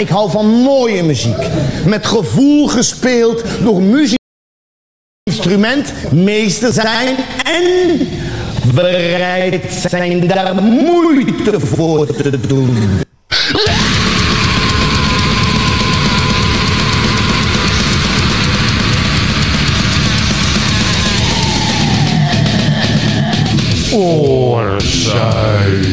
Ik hou van mooie muziek. Met gevoel gespeeld door muziek. Instrument, meester zijn en bereid zijn daar moeite voor te doen. Oorzuis.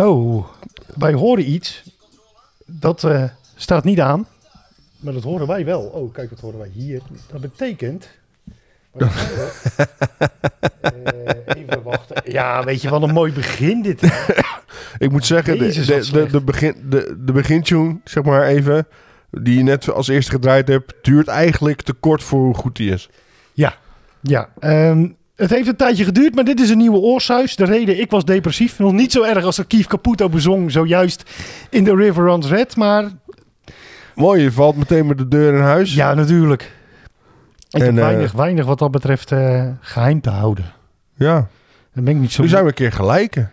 Oh, wij horen iets. Dat eh, staat niet aan. Maar dat horen wij wel. Oh, kijk, dat horen wij hier. Dat betekent... Wat? Eh, even wachten. Ja, weet je, wat een mooi begin dit. Ik moet zeggen, de, Jezus, de, wat de, begin, de, de begintune, zeg maar even, die je net als eerste gedraaid hebt, duurt eigenlijk te kort voor hoe goed die is. Ja, ja. ehm, het heeft een tijdje geduurd, maar dit is een nieuwe oorsuis. De reden, ik was depressief. Nog niet zo erg als de Kief Caputo bezong, zojuist in The River Runs Red. Maar Mooi, je valt meteen met de deur in huis. ja, natuurlijk. Ik En, heb eh, weinig, weinig wat dat betreft eh, geheim te houden. Ja. Dan ben ik niet zo... Nu zijn we een keer gelijken.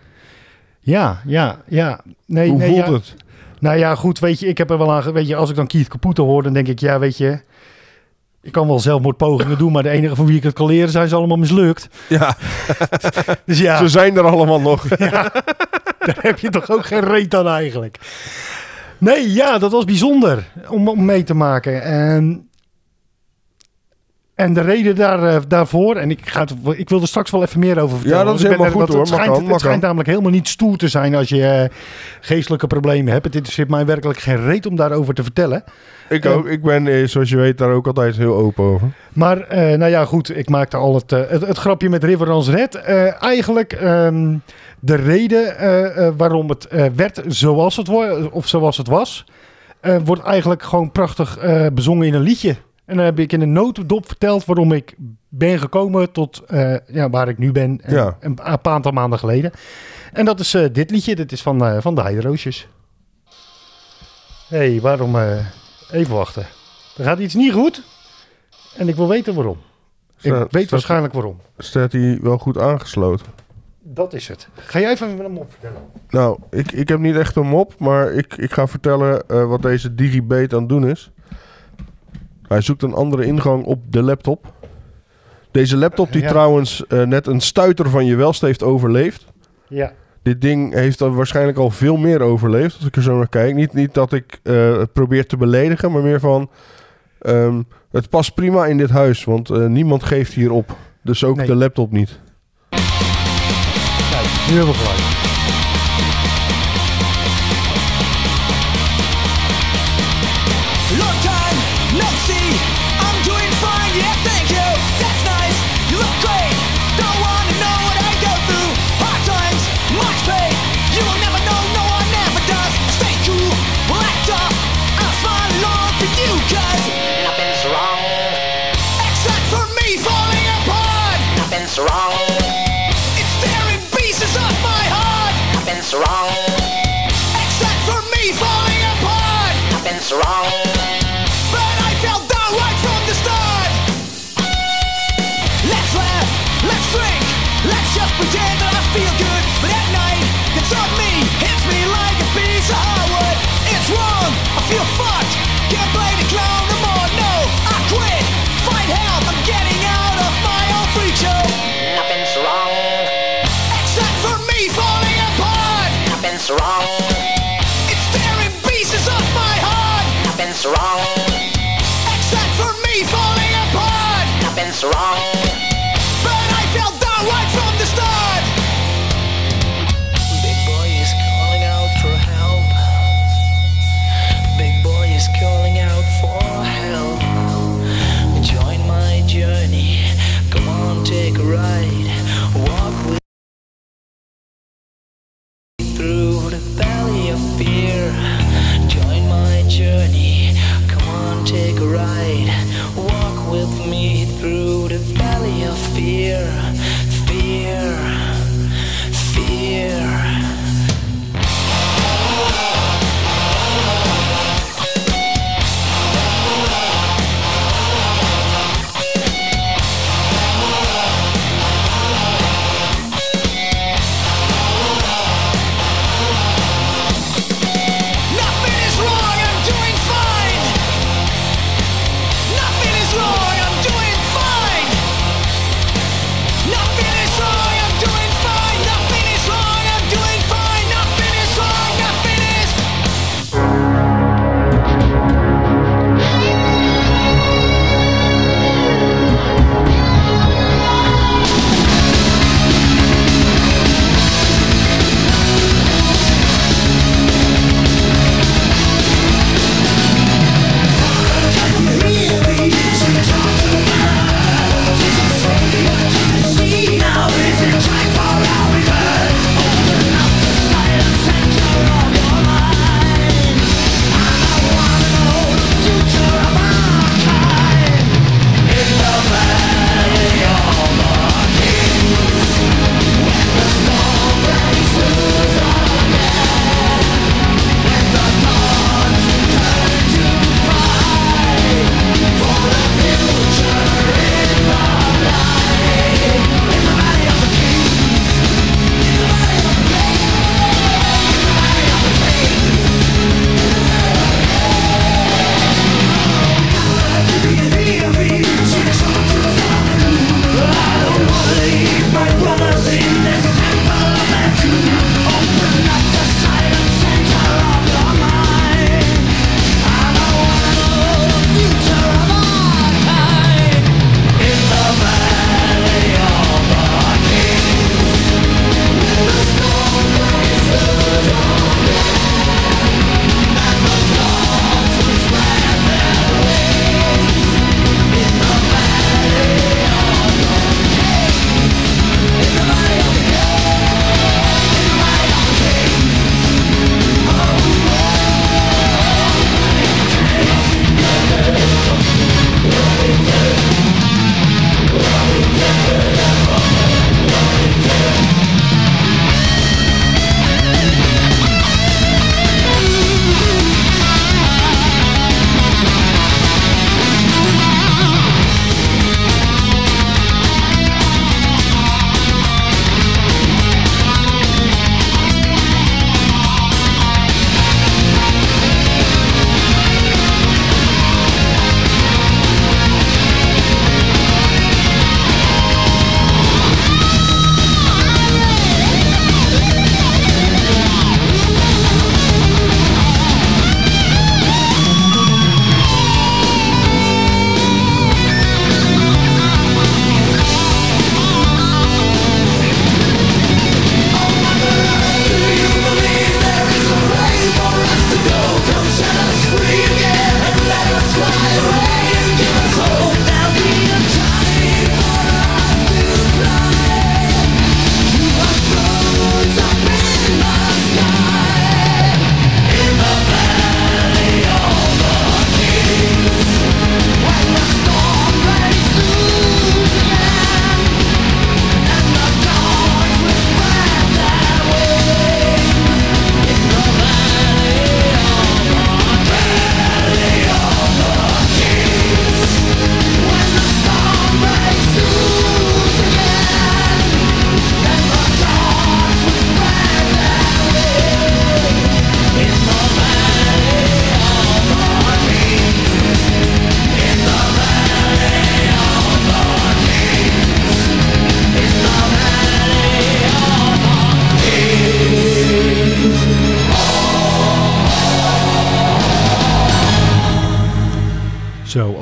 Ja, ja, ja. Nee, Hoe nee, voelt ja. het? Nou ja, goed, weet je, ik heb er wel aan... Weet je, als ik dan Keith Caputo hoor, dan denk ik, ja, weet je... Ik kan wel zelfmoordpogingen doen, maar de enige van wie ik het kan leren zijn ze allemaal mislukt. Ja, Dus ja, ze zijn er allemaal nog. daar heb je toch ook geen reet aan eigenlijk. Nee, ja, dat was bijzonder om, om mee te maken. En, en de reden daar, eh, daarvoor, en ik, ga het, ik wil er straks wel even meer over vertellen. Ja, dat is helemaal er- goed, hoor. Het schijnt, kan, het schijnt namelijk helemaal niet stoer te zijn als je eh, geestelijke problemen hebt. Het interesseert mij werkelijk geen reet om daarover te vertellen. Ik ook. Ik ben, eh, zoals je weet, daar ook altijd heel open over. Maar, eh, nou ja, goed, ik maakte al het, eh, het, het grapje met Riverans Red. Eh, eigenlijk ehm, de reden eh, eh, waarom het eh, werd zoals het, of zoals het was, eh, wordt eigenlijk gewoon prachtig eh, bezongen in een liedje. En dan heb ik in een notendop verteld waarom ik ben gekomen tot eh, ja, waar ik nu ben, eh, Ja. een, een aantal maanden geleden. En dat is eh, dit liedje, dit is van, eh, van de Heideroosjes. Hé, hey, waarom... even wachten. Er gaat iets niet goed. En ik wil weten waarom. Ik weet staat- waarschijnlijk waarom. Staat hij wel goed aangesloten? Dat is het. Ga jij even met hem op vertellen? Nou, ik, ik heb niet echt een mop, maar ik, ik ga vertellen wat deze digibate aan het doen is. Hij zoekt een andere ingang op de laptop. Deze laptop die Ja. trouwens eh, net een stuiter van je welst heeft overleefd. Ja. Dit ding heeft dan waarschijnlijk al veel meer overleefd, als ik er zo naar kijk. Niet, niet dat ik eh, het probeer te beledigen, maar meer van... ehm, het past prima in dit huis, want eh, niemand geeft hier op. Dus ook Nee. de laptop niet. Kijk, nu hebben we Nothing's wrong. except for me falling apart. Nothing's wrong. But I fell down right from the start. Let's laugh, let's drink, let's just pretend that I feel good. But at night, it's on me, hits me like a piece of hardwood. It's wrong, I feel fucked. Wrong. It's tearing pieces of my heart. Nothing's wrong. Except for me falling apart. Nothing's wrong.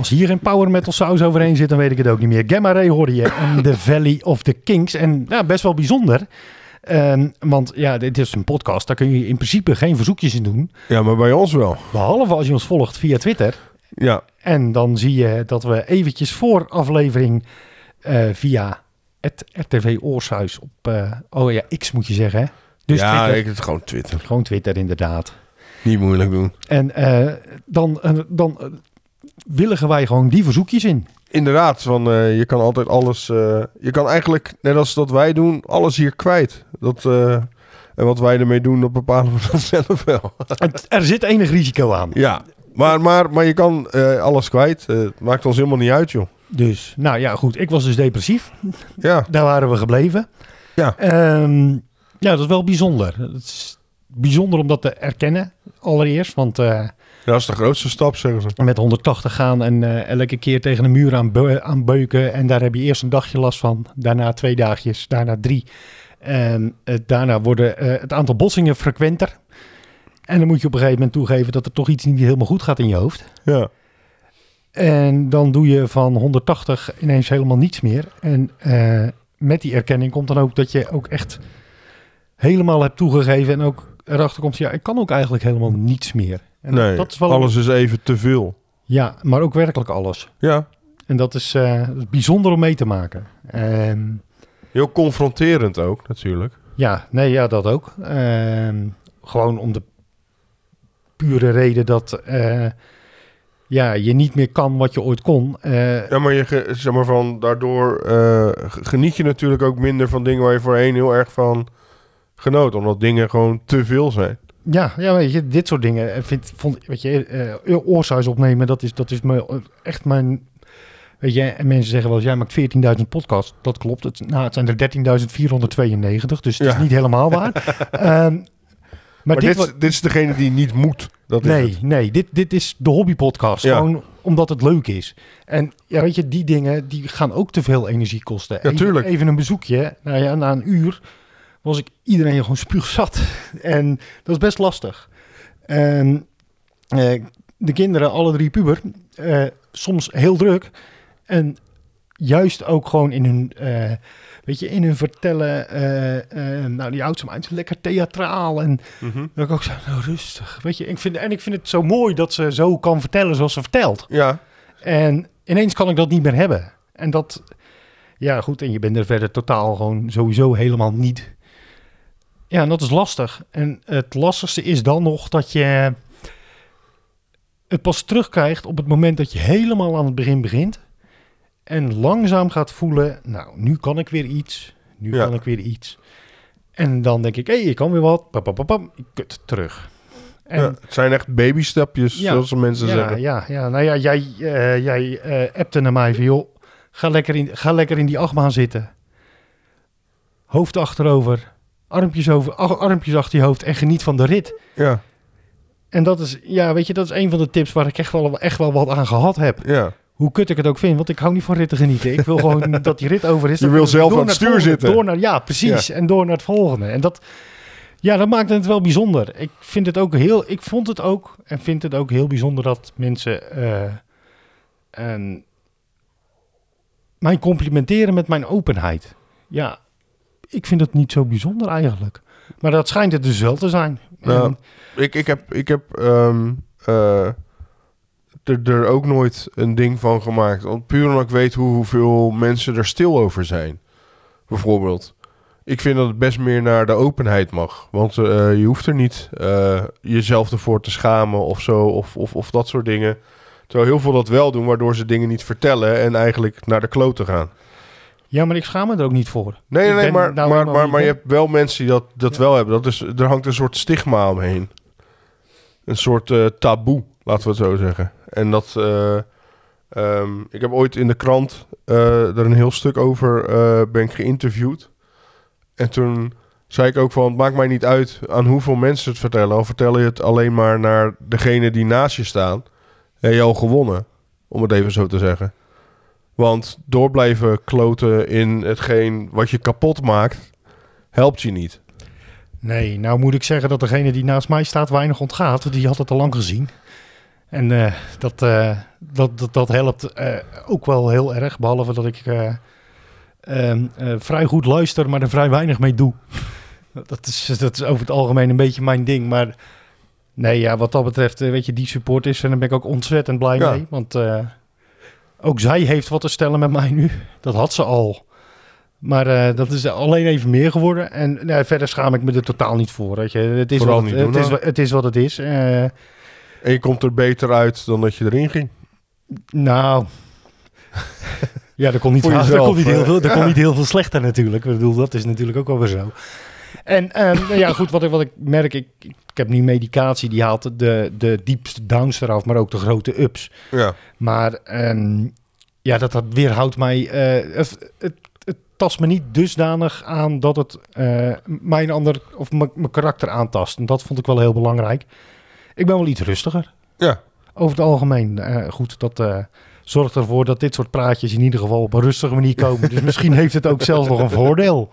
Als hier geen power metal saus overheen zit, dan weet ik het ook niet meer. Gamma Ray hoorde je en The Valley of the Kings. En ja, best wel bijzonder. Ehm, want ja, dit is een podcast, daar kun je in principe geen verzoekjes in doen. Ja, maar bij ons wel. Behalve als je ons volgt via Twitter. Ja, En dan zie je dat we eventjes voor aflevering eh, via het RTV Oorshuis op... eh, oh ja, X moet je zeggen, hè? Dus ja Twitter. ik het gewoon Twitter. Gewoon Twitter, inderdaad. Niet moeilijk doen. En eh, dan, dan willigen wij gewoon die verzoekjes in. Inderdaad, van, eh, je kan altijd alles... eh, je kan eigenlijk, net als dat wij doen, alles hier kwijt. Dat, eh, en wat wij ermee doen, dat bepalen we dan zelf wel. Het- er zit enig risico aan. ja, maar, maar, maar je kan alles kwijt. Het maakt ons helemaal niet uit, joh. Dus, nou ja, goed. Ik was dus depressief. Ja, Daar waren we gebleven. Ja. Ehm, ja, dat is wel bijzonder. Het is bijzonder om dat te erkennen, allereerst. Want eh, dat is de grootste stap, zeggen ze. met 180 gaan en eh, elke keer tegen een muur aan, aan beuken. En daar heb je eerst een dagje last van. Daarna twee dagjes, daarna drie. En eh, daarna worden eh, het aantal botsingen frequenter. En dan moet je op een gegeven moment toegeven dat er toch iets niet helemaal goed gaat in je hoofd. Ja, En dan doe je van 180 ineens helemaal niets meer. En met die erkenning komt dan ook dat je ook echt helemaal hebt toegegeven. En ook erachter komt, ja, ik kan ook eigenlijk helemaal niets meer. En nee, dat is wel, alles is even te veel. Ja, maar ook werkelijk alles. Ja, En dat is, eh, bijzonder om mee te maken. En heel confronterend ook, natuurlijk. ja, nee, ja, dat ook. Ehm, gewoon om de pure reden dat eh, ja, je niet meer kan wat je ooit kon. Eh, Ja, maar, je, zeg maar van, daardoor geniet je natuurlijk ook minder van dingen waar je voorheen heel erg van genoot. Omdat dingen gewoon te veel zijn. Ja, ja, weet je, dit soort dingen eh, vind, vond, weet je, eh oorsuis opnemen, dat is, dat is eh, echt mijn, weet je, en mensen zeggen wel jij maakt 14.000 podcasts, dat klopt, het, nou, het zijn er 13.492, dus het is Ja. niet helemaal waar. Ehm, maar, Maar, dit, dit, is degene die niet moet. Dat is nee, het. nee, dit, dit is de hobbypodcast, Ja. gewoon omdat het leuk is. En ja, weet je, die dingen, die gaan ook te veel energie kosten. Ja. Even een bezoekje, nou ja, na een uur was ik iedereen gewoon spuugzat. En dat is best lastig. En eh, de kinderen, alle drie puber, eh, soms heel druk. En juist ook gewoon in hun, eh, weet je, in hun vertellen. eh, eh, nou, die oudste meid is lekker theatraal. En Mhm. dat ik ook zo, nou rustig. Weet je, ik vind, en ik vind het zo mooi dat ze zo kan vertellen zoals ze vertelt. Ja, En ineens kan ik dat niet meer hebben. En dat, ja goed, en je bent er verder totaal gewoon sowieso helemaal niet. Ja, en dat is lastig. En het lastigste is dan nog dat je het pas terugkrijgt op het moment dat je helemaal aan het begin begint. En langzaam gaat voelen, nou, nu kan ik weer iets. Nu Ja. kan ik weer iets. En dan denk ik, hé, ik kan weer wat. Pap, pap, pap. Kut, terug. En ja, het zijn echt babystapjes, Ja. zoals mensen ja, zeggen. ja, ja, nou ja, jij, eh, jij eh, appte naar mij van, joh, ga lekker, in, ga lekker in die achtbaan zitten. Hoofd achterover, armpjes, over, armpjes achter je hoofd en geniet van de rit. Ja, En dat is, ja, weet je, dat is een van de tips waar ik echt wel, echt wel wat aan gehad heb. ja. Hoe kut ik het ook vind, want ik hou niet van ritten genieten. Ik wil gewoon dat die rit over is. Je wil zelf aan het stuur volgende- zitten. Door naar, ja, precies. En door naar het volgende. En dat, ja, dat maakt het wel bijzonder. Ik vind het ook heel, ik vond het ook en vind het ook heel bijzonder dat mensen eh, en mij complimenteren met mijn openheid. Ja, ik vind het niet zo bijzonder eigenlijk. Maar dat schijnt het dus wel te zijn. Nou, En- Ik, ik heb, ik heb ehm, eh, er, er ook nooit een ding van gemaakt. Want puur omdat ik weet hoe, hoeveel mensen er stil over zijn. Bijvoorbeeld. Ik vind dat het best meer naar de openheid mag. Want eh, je hoeft er niet eh, jezelf ervoor te schamen of zo. Of, of, of dat soort dingen. Terwijl heel veel dat wel doen, waardoor ze dingen niet vertellen en eigenlijk naar de klote gaan. Ja, maar ik schaam me er ook niet voor. Nee, nee, maar, nou maar, maar, je hebt wel mensen die dat, dat wel hebben. Dat is, er hangt een soort stigma omheen. Een soort eh, taboe, laten we het zo zeggen. En dat... eh, ehm, ik heb ooit in de krant eh, er een heel stuk over ben ik geïnterviewd. En toen zei ik ook van... Het maakt mij niet uit aan hoeveel mensen het vertellen. Al vertel je het alleen maar naar degene die naast je staan. Heb je al gewonnen. Om het even zo te zeggen. Want door blijven kloten in hetgeen wat je kapot maakt, helpt je niet. Nee, nou moet ik zeggen dat degene die naast mij staat weinig ontgaat. want Die had het al lang gezien. En eh, dat, eh, dat, dat, dat helpt eh, ook wel heel erg. Behalve dat ik eh, ehm, eh, vrij goed luister, maar er vrij weinig mee doe. dat, is, dat is over het algemeen een beetje mijn ding. Maar nee, ja, wat dat betreft, weet je, die support is. En daar ben ik ook ontzettend blij Ja. mee. Want ook zij heeft wat te stellen met mij nu. Dat had ze al. Maar eh, dat is alleen even meer geworden. En verder schaam ik me er totaal niet voor. Weet je. Het, is Vooral wat, het, is, het is wat het is. Eh, En je komt er beter uit dan dat je erin ging. nou. ja, er kon niet, er jezelf, kon niet, heel, veel, er kon niet heel veel slechter natuurlijk. Ik bedoel, dat is natuurlijk ook wel weer zo. En ehm, nou ja, goed, wat ik, wat ik merk, ik, ik heb nu medicatie die haalt de, de diepste downs eraf, maar ook de grote ups. Ja. Maar ehm, ja, dat, dat weerhoudt mij. eh, het, het, het tast me niet dusdanig aan dat het eh, mijn ander of mijn karakter aantast. En dat vond ik wel heel belangrijk. Ik ben wel iets rustiger. Ja. Over het algemeen. Eh, goed, dat zorgt ervoor dat dit soort praatjes in ieder geval op een rustige manier komen. dus misschien heeft het ook zelfs nog een voordeel.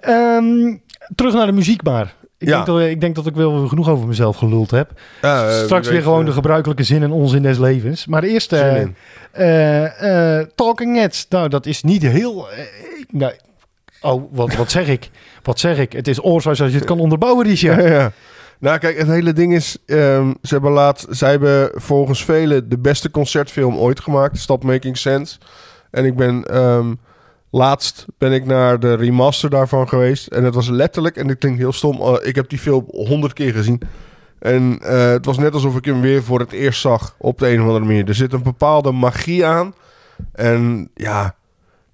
Ehm, terug naar de muziek maar. Ik, Ja. denk dat, ik denk dat ik wel genoeg over mezelf geluld heb. Eh, Straks weer gewoon eh, de gebruikelijke zin en onzin des levens. Maar eerst eh, eh, eh, Talking Heads. Nou, dat is niet heel... eh, nou, oh, wat, wat zeg ik? Wat zeg ik? Het is oorzaak als je het kan onderbouwen, Richard. ja. Nou, kijk, het hele ding is... ehm, ze, hebben laat, zij hebben volgens velen de beste concertfilm ooit gemaakt. Stop Making Sense. En ik ben... ehm, laatst ben ik naar de remaster daarvan geweest. En het was letterlijk... En dit klinkt heel stom. eh, ik heb die film honderd keer gezien. En eh, het was net alsof ik hem weer voor het eerst zag. Op de een of andere manier. Er zit een bepaalde magie aan. En ja...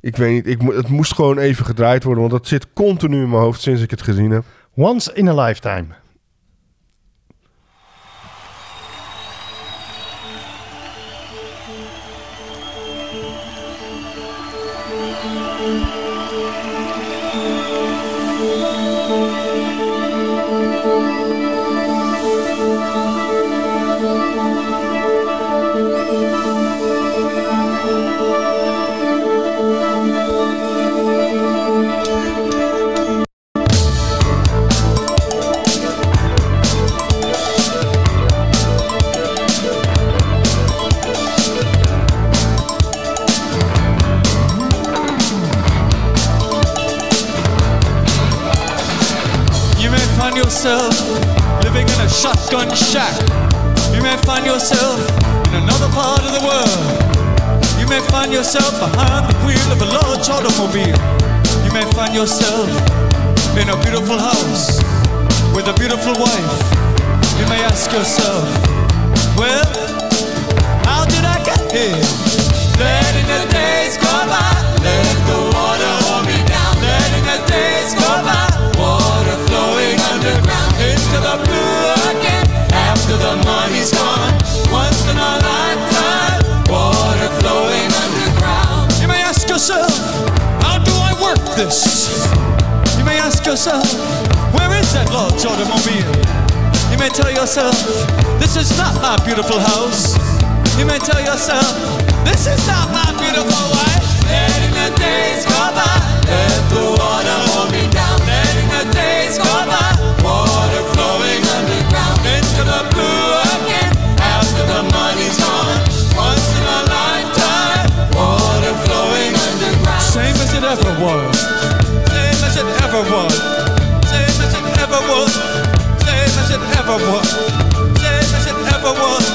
Ik weet niet, ik, het moest gewoon even gedraaid worden. Want dat zit continu in mijn hoofd sinds ik het gezien heb. Once in a lifetime. Yourself living in a shotgun shack. You may find yourself in another part of the world. You may find yourself behind the wheel of a large automobile. You may find yourself in a beautiful house with a beautiful wife. You may ask yourself, well, how did I get here? Letting the days go by, let the this? You may ask yourself, where is that large automobile? You may tell yourself, this is not my beautiful house. You may tell yourself, this is not my beautiful wife. Letting the days go by, let the water ever was. Same as it ever was.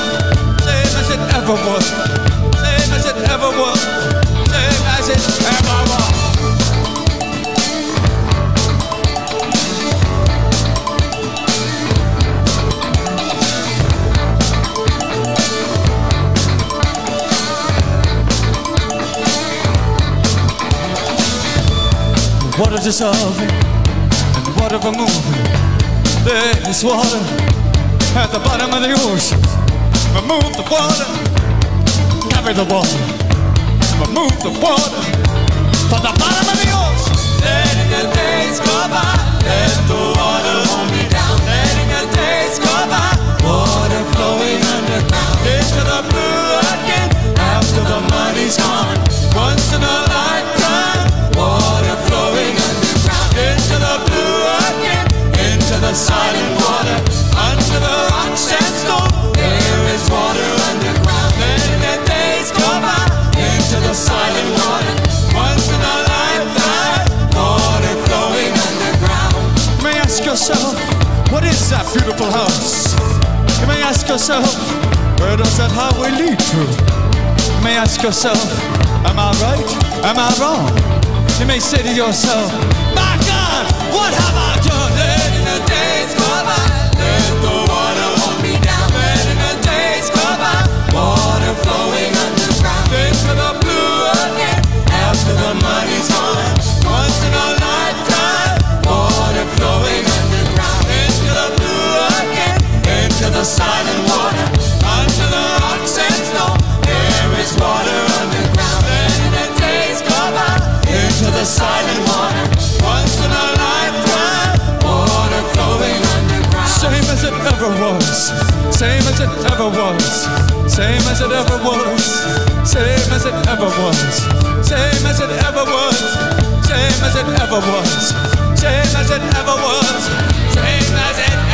Same as it ever was. Same as it ever was. Same as it ever was. Water dissolving and water removing. There is water at the bottom of the ocean. Remove the water, carry the water. Remove the water from the bottom of the ocean. Letting the days go by, let the water yourself, where does that highway lead to? You may ask yourself, am I right? Am I wrong? You may say to yourself, my God, what have I done? Let in the days go by, let the water hold me down. Let in the days go by, water flowing underground. Into the blue again, after the money's gone. The silent. Once in a lifetime, water flowing underground. Same as it ever was, same as it ever was, same as it ever was, same as it ever was, same as it ever was, same as it ever was, same as it ever was, same as it ever was.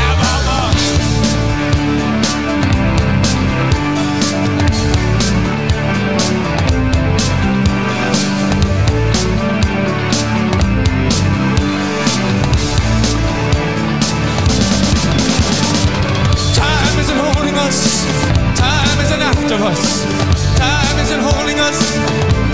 Time isn't us. Time isn't holding us.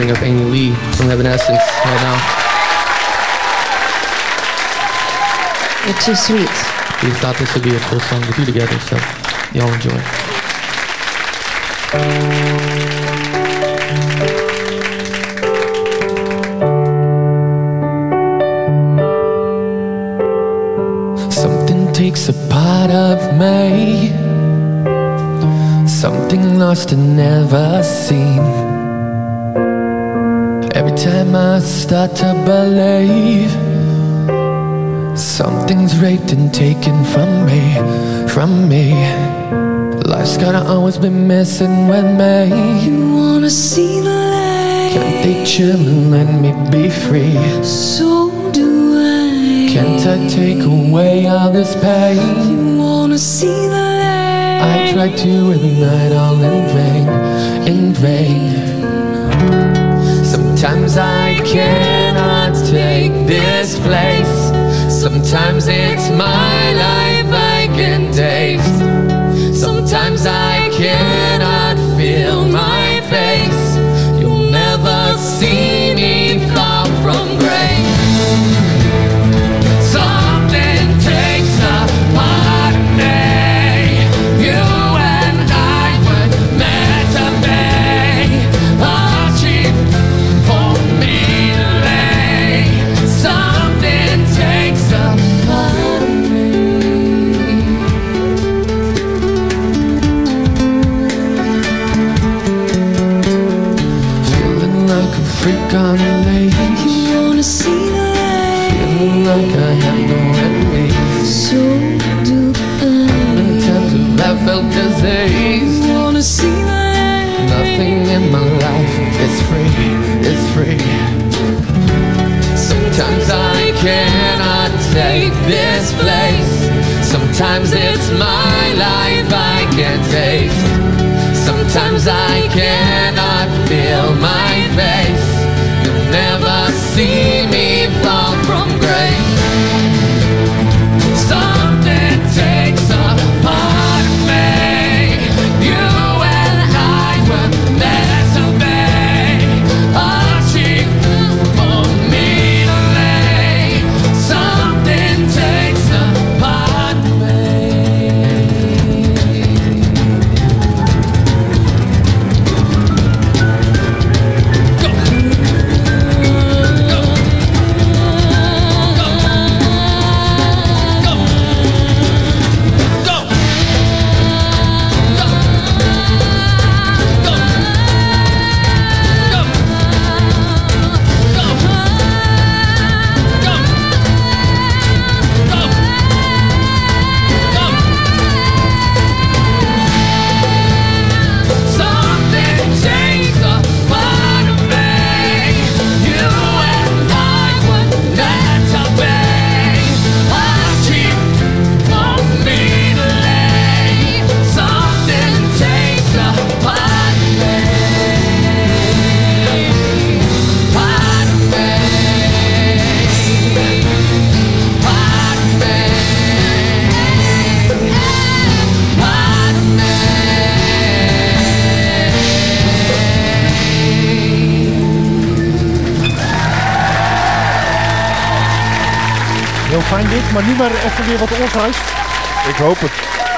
I want bring up Amy Lee from Evanescence right now. You're too sweet. We thought this would be a cool song to do together, so y'all enjoy. Something takes a part of me. Something lost and never seen. Time I start to believe Something's raped and taken from me, from me Life's gotta always be messing with me You wanna see the light? Can't they chill and let me be free? So do I. Can't I take away all this pain? You wanna see the light? I try to night all in vain, in vain Sometimes I cannot take this place. Sometimes it's my life I can taste. Sometimes I cannot freak on a leash You wanna see the light? Feeling like I have no enemies So do Many I. times have I felt diseased You wanna see the light? Nothing in my life is free, it's free. Sometimes I cannot take this place. Sometimes it's my life I can't taste. Sometimes I cannot Maar nu maar even weer wat oorgeluid. Ik hoop het.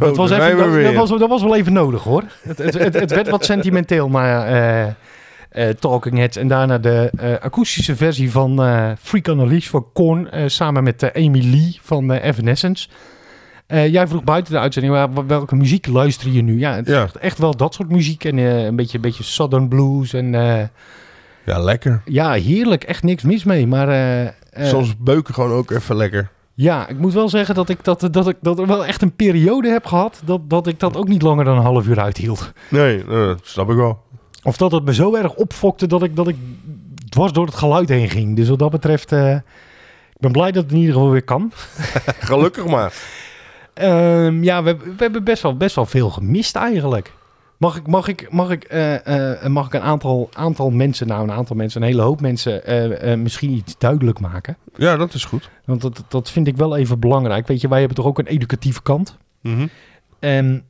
Zo. Dat was, even, dat, was, dat was wel even nodig hoor. Het, het, het, het werd wat sentimenteel, maar eh, eh, Talking Heads. En daarna de eh, akoestische versie van Freak on a Leash van Korn. samen met Amy Lee van Evanescence. Jij vroeg buiten de uitzending, welke muziek luister je nu? Ja, het is Ja. echt, echt wel dat soort muziek. En een, beetje, een beetje Southern Blues. En Ja, lekker. ja, heerlijk. Echt niks mis mee. Maar Soms beuken gewoon ook even lekker. Ja, ik moet wel zeggen dat ik, dat, dat ik dat er wel echt een periode heb gehad... Dat, dat ik dat ook niet langer dan een half uur uithield. Nee, snap ik wel. Of dat het me zo erg opfokte dat ik, dat ik dwars door het geluid heen ging. Dus wat dat betreft, eh, ik ben blij dat het in ieder geval weer kan. Gelukkig maar. Ehm, ja, we, we hebben best wel, best wel veel gemist eigenlijk. Mag ik, mag ik, mag ik, eh, eh, mag ik een aantal, aantal mensen, nou een aantal mensen, een hele hoop mensen, eh, eh, misschien iets duidelijk maken? Ja, dat is goed. Want dat, dat vind ik wel even belangrijk. Weet je, wij hebben toch ook een educatieve kant. Mhm. En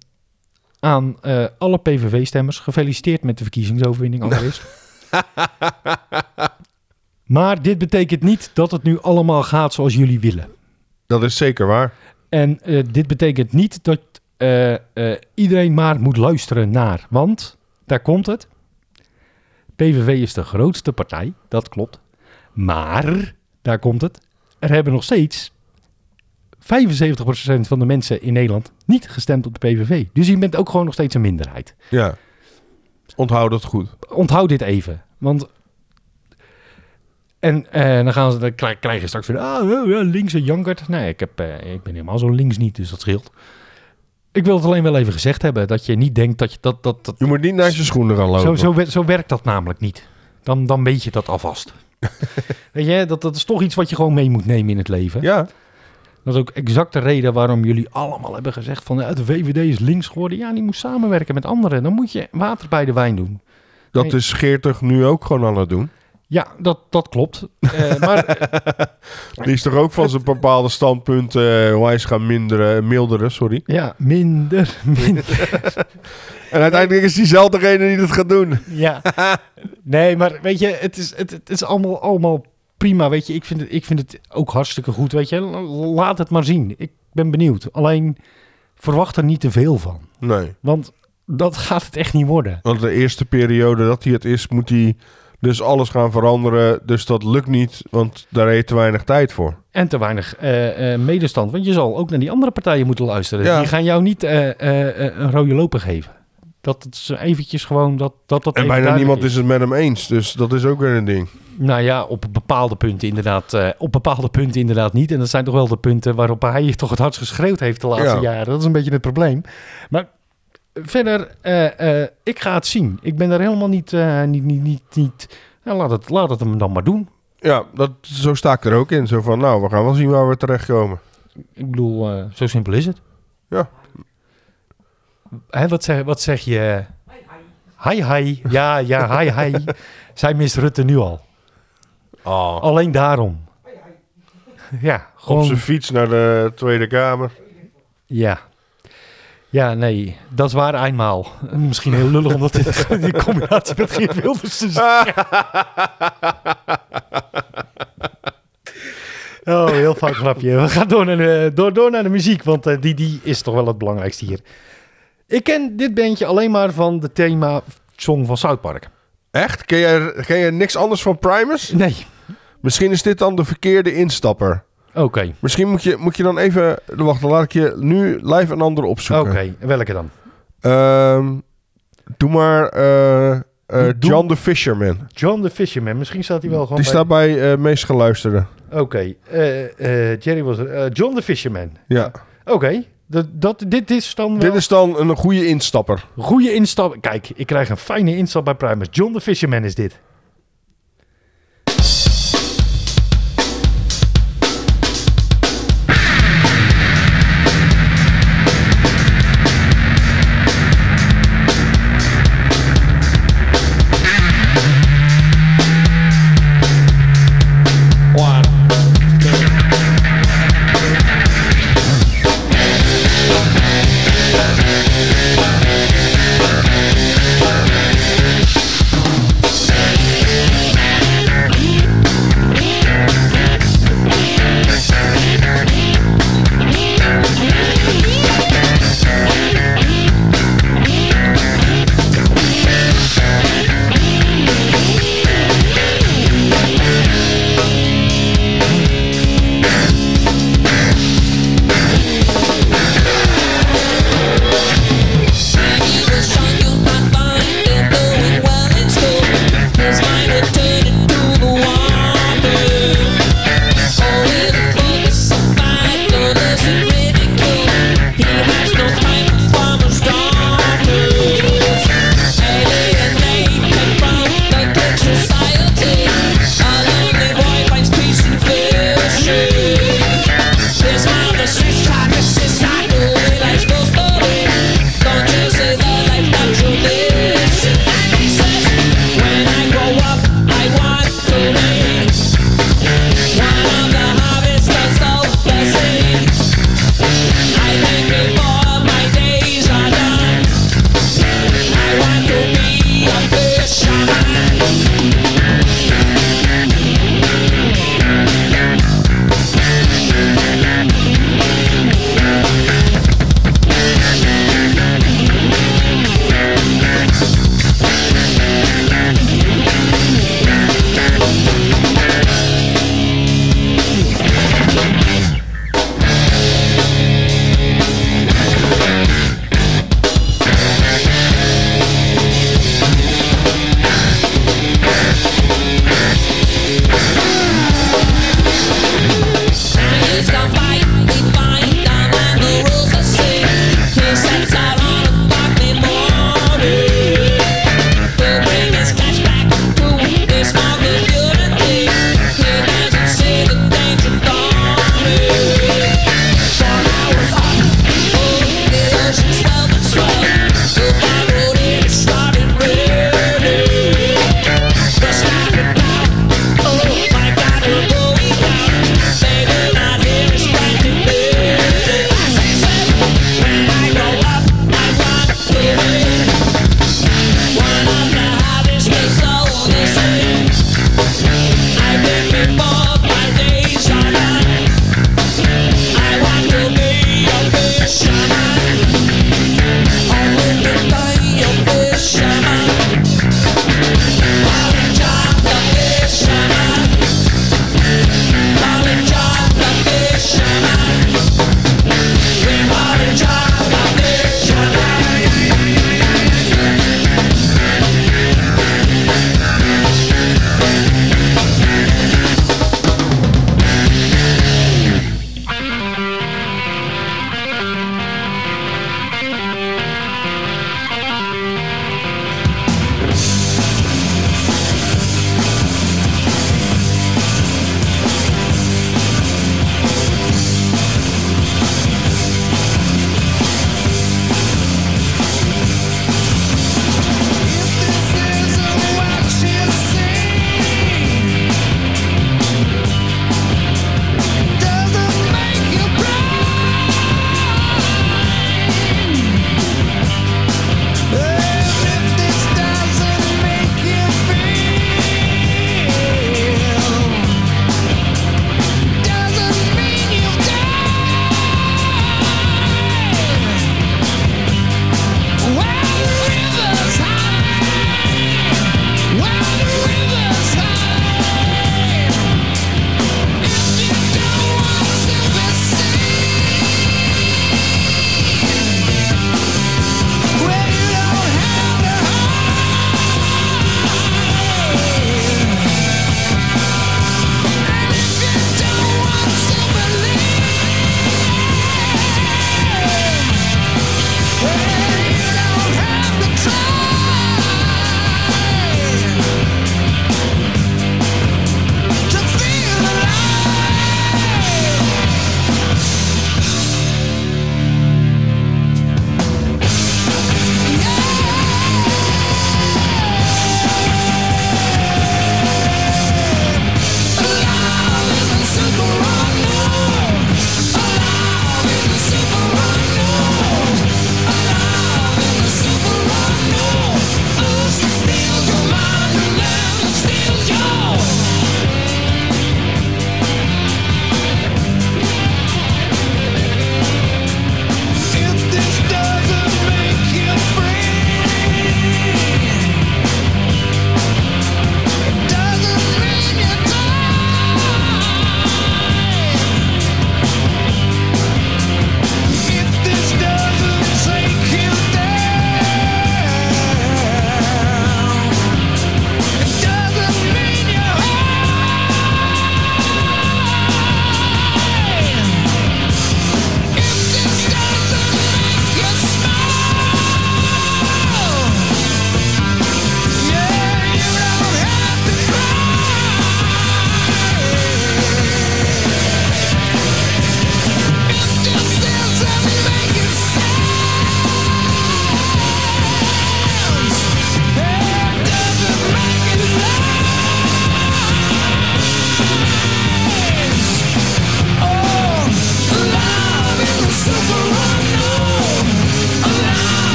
aan eh, alle PVV-stemmers, gefeliciteerd met de verkiezingsoverwinning allereerst. maar dit betekent niet dat het nu allemaal gaat zoals jullie willen. Dat is zeker waar. En eh, dit betekent niet dat eh, eh, iedereen maar moet luisteren naar. Want, daar komt het. PVV is de grootste partij, dat klopt. Maar, daar komt het. Er hebben nog steeds 75% van de mensen in Nederland niet gestemd op de PVV. Dus je bent ook gewoon nog steeds een minderheid. Ja. Onthoud dat goed. Onthoud dit even. Want. En eh, dan, gaan ze, dan krijg, krijg je straks weer. Ah, oh, links en jankert. Nee, ik, heb, ik ben helemaal zo links niet, dus dat scheelt. Ik wil het alleen wel even gezegd hebben. Dat je niet denkt dat je dat. dat, dat Je moet niet naar je schoenen gaan lopen. zo, zo, zo werkt dat namelijk niet. Dan, dan weet je dat alvast. weet je, dat, dat is toch iets wat je gewoon mee moet nemen in het leven. Ja, Dat is ook exact de reden waarom jullie allemaal hebben gezegd van de VVD is links geworden. Ja, die moet samenwerken met anderen. Dan moet je water bij de wijn doen. dat Nee. is Geertig nu ook gewoon aan het doen. Ja, dat, dat klopt. Eh, maar eh, Die is toch ook van zijn bepaalde standpunten uh, wijs gaan minderen, milderen, sorry. ja, minder, minder. En uiteindelijk is diezelfde degene die dat gaat doen. ja. Nee, maar weet je, het is, het, het is allemaal, allemaal prima. Weet je, ik vind, het, ik vind het ook hartstikke goed. Weet je, laat het maar zien. Ik ben benieuwd. Alleen verwacht er niet te veel van. Nee, Want dat gaat het echt niet worden. want de eerste periode dat hij het is, moet hij dus alles gaan veranderen. Dus dat lukt niet, want daar heeft te weinig tijd voor. En te weinig eh, eh, medestand. Want je zal ook naar die andere partijen moeten luisteren. Ja. Die gaan jou niet eh, een rode loper geven. Dat het is eventjes gewoon dat dat, dat En bijna niemand is het met hem eens, dus dat is ook weer een ding. Nou ja, op bepaalde punten inderdaad. op bepaalde punten inderdaad niet. En dat zijn toch wel de punten waarop hij toch het hardst geschreeuwd heeft de laatste Ja. jaren. Dat is een beetje het probleem. Maar verder, eh, eh, ik ga het zien. Ik ben daar helemaal niet... eh, niet, niet, niet, niet ja, laat, het, laat het hem dan maar doen. Ja, dat, zo sta ik er ook in. Zo van, nou, we gaan wel zien waar we terechtkomen. Ik bedoel, eh, zo simpel is het. Ja. Hè, wat, zeg, wat zeg je? Hi, hi. Ja, ja, hi, hi. Zij mist Rutte nu al. Oh. Alleen daarom. Ja, Op gewoon... zijn fiets naar de Tweede Kamer. Ja. Ja, nee, dat is waar eenmaal. Misschien heel lullig omdat dit die combinatie met Geert Wilders. Oh, heel fout grapje. We gaan door naar de, door, door naar de muziek, want eh, die, die is toch wel het belangrijkste hier. Ik ken dit bandje alleen maar van de thema song van South Park. Echt? Ken jij, ken jij niks anders van Primus? Nee. Misschien is dit dan de verkeerde instapper. Oké, Misschien moet je, moet je dan even... Wacht, dan laat ik je nu live een andere oké. opzoeken. Welke dan? Ehm, doe maar eh, eh, John the Fisherman. John the Fisherman. Misschien staat hij wel gewoon Die bij- staat bij eh meest geluisterde. Oké, Jerry was John the Fisherman. Ja. Oké, dat, dat, dit is dan wel Dit is dan een goede instapper. goede instap. Kijk, ik krijg een fijne instap bij Primus. John the Fisherman is dit.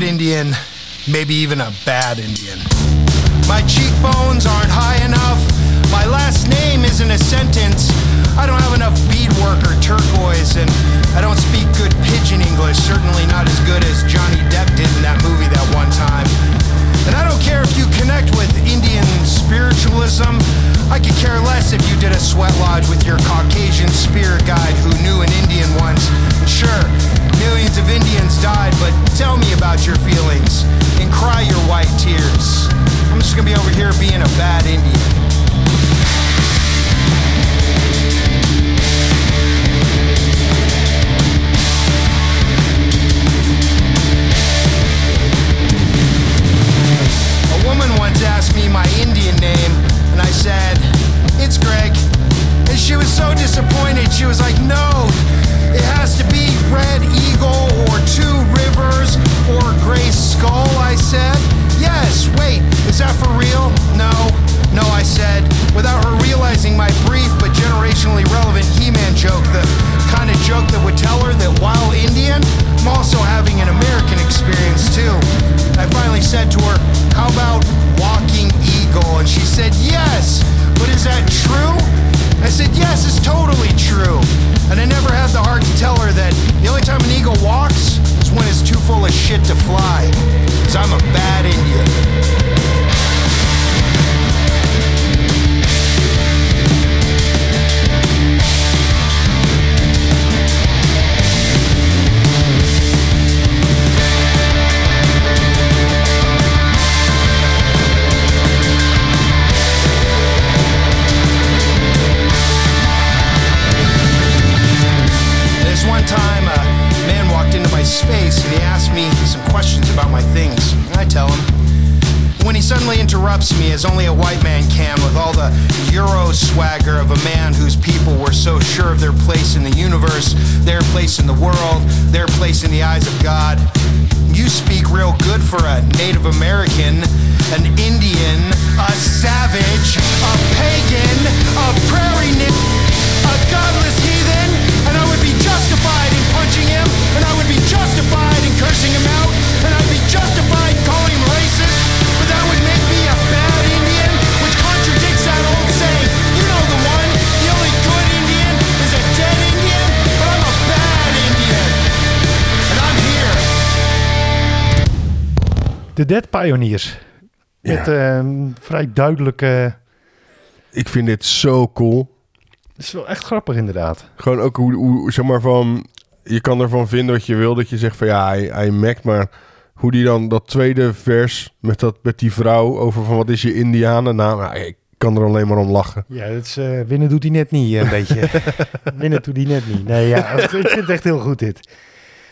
Maybe even a bad Indian. My cheekbones aren't high enough. My last name isn't a sentence. I don't have enough beadwork or turquoise, and I don't speak good pidgin English, certainly not as good as Johnny Depp did in that movie that one time. And I don't care if you connect with Indian spiritualism. I could care less if you did a sweat lodge with your Caucasian spirit guide who knew an Indian once. And sure, millions of Indians died, but tell me about your feelings and cry your white tears. I'm just gonna be over here being a bad Indian. A woman once asked me my Indian name, and I said, It's Greg. And she was so disappointed. She was like, No, it has to be Red Eagle or Two Rivers or Gray Skull. I said, Yes, wait, is that for real? No, no, I said, without her realizing my brief but generationally relevant He Man joke, the kind of joke that would tell her that while Indian, I'm also having an American experience too. I finally said to her, How about walking eagle? And she said, Yes, but is that true? I said, Yes, it's totally true. And I never had the heart to tell her that the only time an eagle walks is when it's too full of shit to fly. Because I'm a bad Indian. When he suddenly interrupts me, as only a white man can, with all the Euro swagger of a man whose people were so sure of their place in the universe, their place in the world, their place in the eyes of God. You speak real good for a Native American, an Indian, De Dead Pioneers. Met ehm, vrij duidelijke... Ik vind dit zo cool. Het is wel echt grappig inderdaad. Gewoon ook hoe, hoe zeg maar van... Je kan ervan vinden wat je wil. Dat je zegt van ja, hij, hij mekt. Maar hoe die dan dat tweede vers met, dat, met die vrouw over van wat is je Indianen? Nou, nou, ik kan er alleen maar om lachen. Ja, dat is, eh, winnen doet hij net niet, eh, een beetje. winnen doet hij net niet. Nee, ja, ik vind het echt heel goed dit.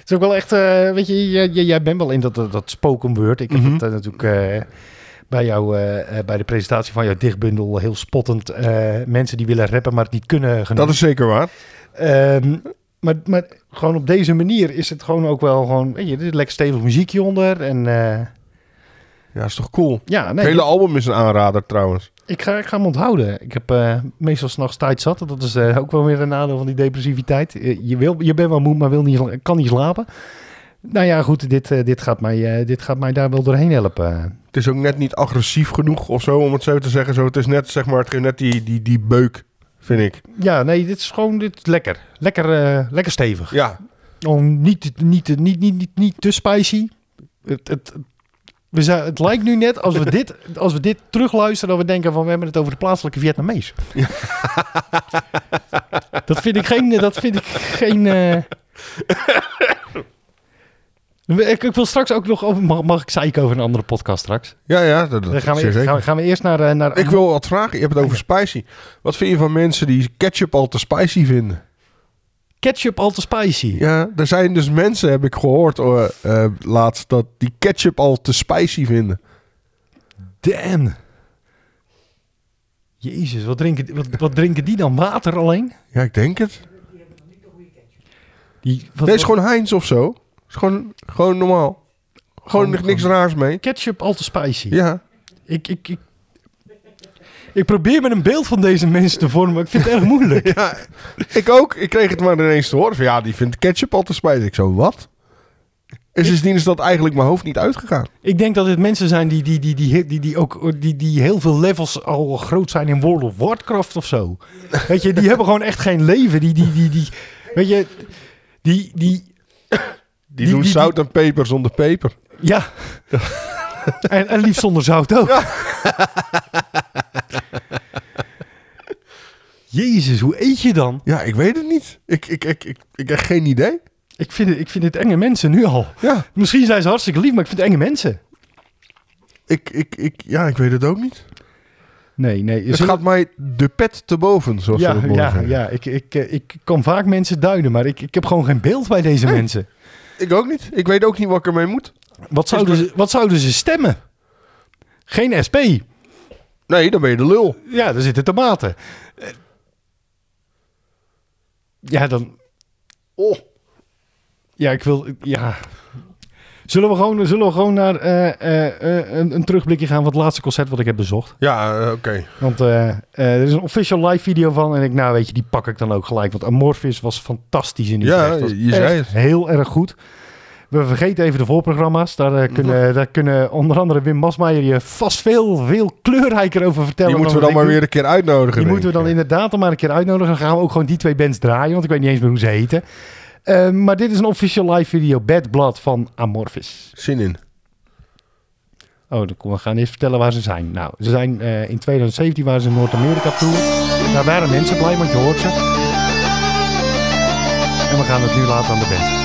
Het is ook wel echt, eh, weet je, jij, bent wel in dat, dat, dat spoken word. Ik heb Mhm. het eh, natuurlijk eh, bij jou, bij de presentatie van jouw dichtbundel heel spottend. mensen die willen rappen, maar het niet kunnen genoemd. Dat is zeker waar. Ehm, maar, maar gewoon op deze manier is het gewoon ook wel gewoon, weet je, er is lekker stevig muziekje onder. En Ja, is toch cool? ja, Het nee, hele dit- album is een aanrader trouwens. Ik, ga, ik ga hem onthouden. Ik heb eh, meestal s'nachts tijd zat. Dat is eh, ook wel weer een nadeel van die depressiviteit. Je, wil, je bent wel moe, maar wil niet, kan niet slapen. Nou ja, goed, dit, eh, dit, gaat mij, dit gaat mij daar wel doorheen helpen. Het is ook net niet agressief genoeg of zo, om het zo te zeggen. Zo, het is net, zeg maar, het net die, die, die beuk, vind ik. Ja, nee, dit is gewoon dit is lekker. Lekker, lekker stevig. Ja, Om niet, niet, niet, niet, niet, niet, niet te spicy. Het, het, we zijn, het lijkt nu net als we, dit, als we dit terugluisteren... dat we denken van we hebben het over de plaatselijke Vietnamees. dat vind ik geen... Dat vind ik geen eh, ik, ik wil straks ook nog over... Mag, mag ik zeiken over een andere podcast straks? ja, ja dat, dat Dan gaan we, eerst, zeker. gaan, we, gaan we eerst naar... eh, naar Ik wil wat vragen. Je hebt het over spicy. Wat vind je van mensen die ketchup al te spicy vinden? Ketchup al te spicy. Ja, er zijn dus mensen, heb ik gehoord eh, eh, laatst, dat die ketchup al te spicy vinden. Damn. Jezus, wat drinken, wat, wat drinken die dan? Water alleen? Ja, ik denk het. Die, wat, Nee, is wat- gewoon Heinz of zo. Is gewoon, gewoon normaal. Gewoon, Gewoon- niks raars mee. ketchup al te spicy. Ja, Ik, ik, ik, ik probeer me een beeld van deze mensen te vormen, maar ik vind het erg moeilijk. ja, ik ook. Ik kreeg het maar ineens te horen. Van, ja, die vindt ketchup al te spicy. Ik zo, wat? En sindsdien is dat eigenlijk mijn hoofd niet uitgegaan. Ik denk dat het mensen zijn die, die, die, die, die, die, ook, die, die heel veel levels al groot zijn in World of Warcraft of zo. Weet je, die hebben gewoon echt geen leven. Die, die, die, die, weet je, die, die, Die, doen zout en peper zonder peper. ja. En, en liefst zonder zout ook. Jezus, hoe eet je dan? Ja, ik weet het niet. Ik, ik, ik, ik, ik heb geen idee. Ik vind, het, ik vind het enge mensen nu al. Ja, Misschien zijn ze hartstikke lief, maar ik vind het enge mensen. ik, ik, ik, ja, ik weet het ook niet. Nee, nee. Het zullen- gaat mij de pet te boven, zoals ze ja, dat mooi ja, zeggen. ja. Ik, ik, eh, ik kan vaak mensen duiden, maar ik, ik heb gewoon geen beeld bij deze mensen. Ik ook niet. Ik weet ook niet wat ik ermee moet. Wat zouden, ze, wat zouden ze stemmen? Geen SP. Nee, dan ben je de lul. Ja, daar zitten tomaten. Ja, dan... Oh. Ja, ik wil... Ja... Zullen we gewoon, zullen we gewoon naar eh, eh, eh, een, een terugblikje gaan van het laatste concert wat ik heb bezocht? Ja, oké. Want er is een official live video van. En ik, nou weet je, die pak ik dan ook gelijk. Want Amorphis was fantastisch in die Ja, je zei het. Heel erg goed. We vergeten even de voorprogramma's. Daar, eh, kunnen, daar kunnen onder andere Wim Masmeijer je vast veel, veel kleurrijker over vertellen. Die moeten we dan maar weer een keer uitnodigen. Die moeten we dan inderdaad dan maar een keer uitnodigen. Dan gaan we ook gewoon die twee bands draaien. Want ik weet niet eens meer hoe ze heten. Eh, maar dit is een official live video. Bad Blood van Amorphis. Zin in. Oh, dan we gaan eerst vertellen waar ze zijn. Nou, ze zijn eh, in 2017 waren ze in Noord-Amerika toe. Daar waren mensen blij, want je hoort ze. En we gaan het nu laten aan de band.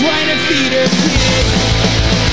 trying to feed her kids.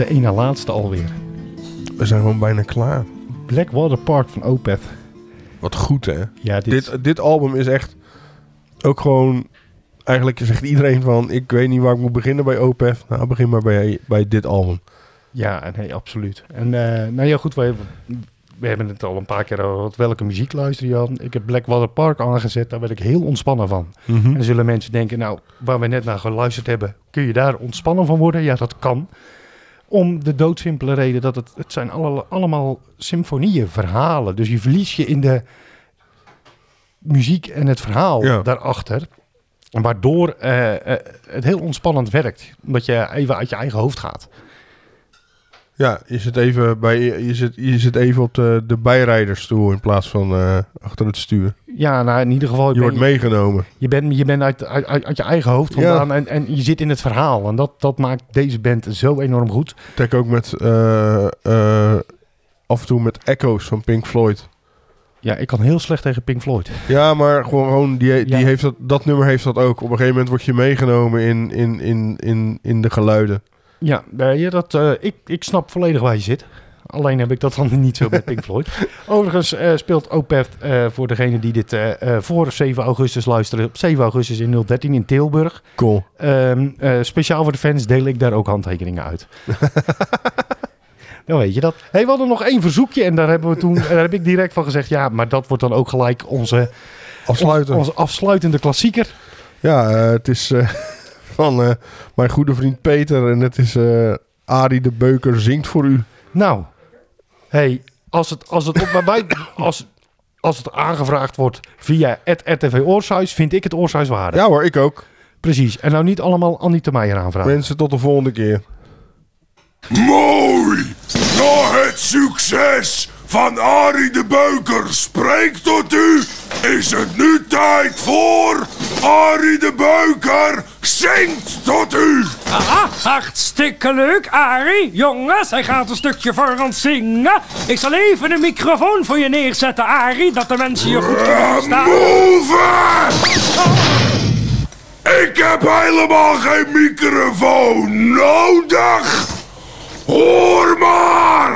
De ene laatste alweer. We zijn gewoon bijna klaar. Blackwater Park van Opeth. Wat goed, hè? Ja, dit, Dit, dit album is echt ook gewoon... Eigenlijk zegt iedereen van... Ik weet niet waar ik moet beginnen bij Opeth. Nou, begin maar bij, bij dit album. Ja, nee, absoluut. En eh, nou ja, goed, we, we hebben het al een paar keer over wat- welke muziek luister je aan. Ik heb Blackwater Park aangezet, daar werd ik heel ontspannen van. En dan zullen mensen denken, nou, waar we net naar geluisterd hebben, kun je daar ontspannen van worden? Ja, dat kan. Om de doodsimpele reden dat het, het zijn alle, allemaal symfonieën, verhalen. Dus je verlies je in de muziek en het verhaal Ja. daarachter. Waardoor eh, eh, het heel ontspannend werkt. Omdat je even uit je eigen hoofd gaat. Ja, je zit even, bij, je zit, je zit even op de, de bijrijdersstoel in plaats van eh, achter het stuur. Ja, nou in ieder geval. Je ben wordt meegenomen. Je bent, je bent uit, uit, uit uit je eigen hoofd Ja. vandaan en, en je zit in het verhaal. En dat, dat maakt deze band zo enorm goed. Tek ook met eh, eh, af en toe met echo's van Pink Floyd. Ja, ik kan heel slecht tegen Pink Floyd. Ja, maar gewoon, gewoon die, die Ja. heeft dat, dat nummer heeft dat ook. Op een gegeven moment word je meegenomen in, in, in, in, in de geluiden. Ja, nee, dat, eh, ik, ik snap volledig waar je zit. Alleen heb ik dat dan niet zo met Pink Floyd. Overigens eh, speelt Opeth eh, voor degene die dit voor 7 augustus luisteren. Op 7 augustus in 013 in Tilburg. Cool. Ehm, eh, speciaal voor de fans deel ik daar ook handtekeningen uit. Dan weet je dat. Hey, we hadden nog één verzoekje en daar, hebben we toen, daar heb ik direct van gezegd... ja, maar dat wordt dan ook gelijk onze, Afsluiten. onze afsluitende klassieker. Ja, het is van eh, mijn goede vriend Peter en het is eh Arie de Beuker zingt voor u. Nou, hey, als het, als het, op, wij, als, als het aangevraagd wordt via het RTV Oorsuis... vind ik het Oorsuis waardig. Ja hoor, ik ook. Precies. En nou niet allemaal Annie de Meijer aanvragen. Mensen, tot de volgende keer. Mooi! Na het succes van Arie de Beuker spreekt tot u, is het nu tijd voor Arie de Beuker zingt tot u. Ah, hartstikke leuk, Arie. Jongens, hij gaat een stukje voor ons zingen. Ik zal even een microfoon voor je neerzetten, Arie, dat de mensen je goed kunnen. Move! Ik heb helemaal geen microfoon nodig. Hoor maar!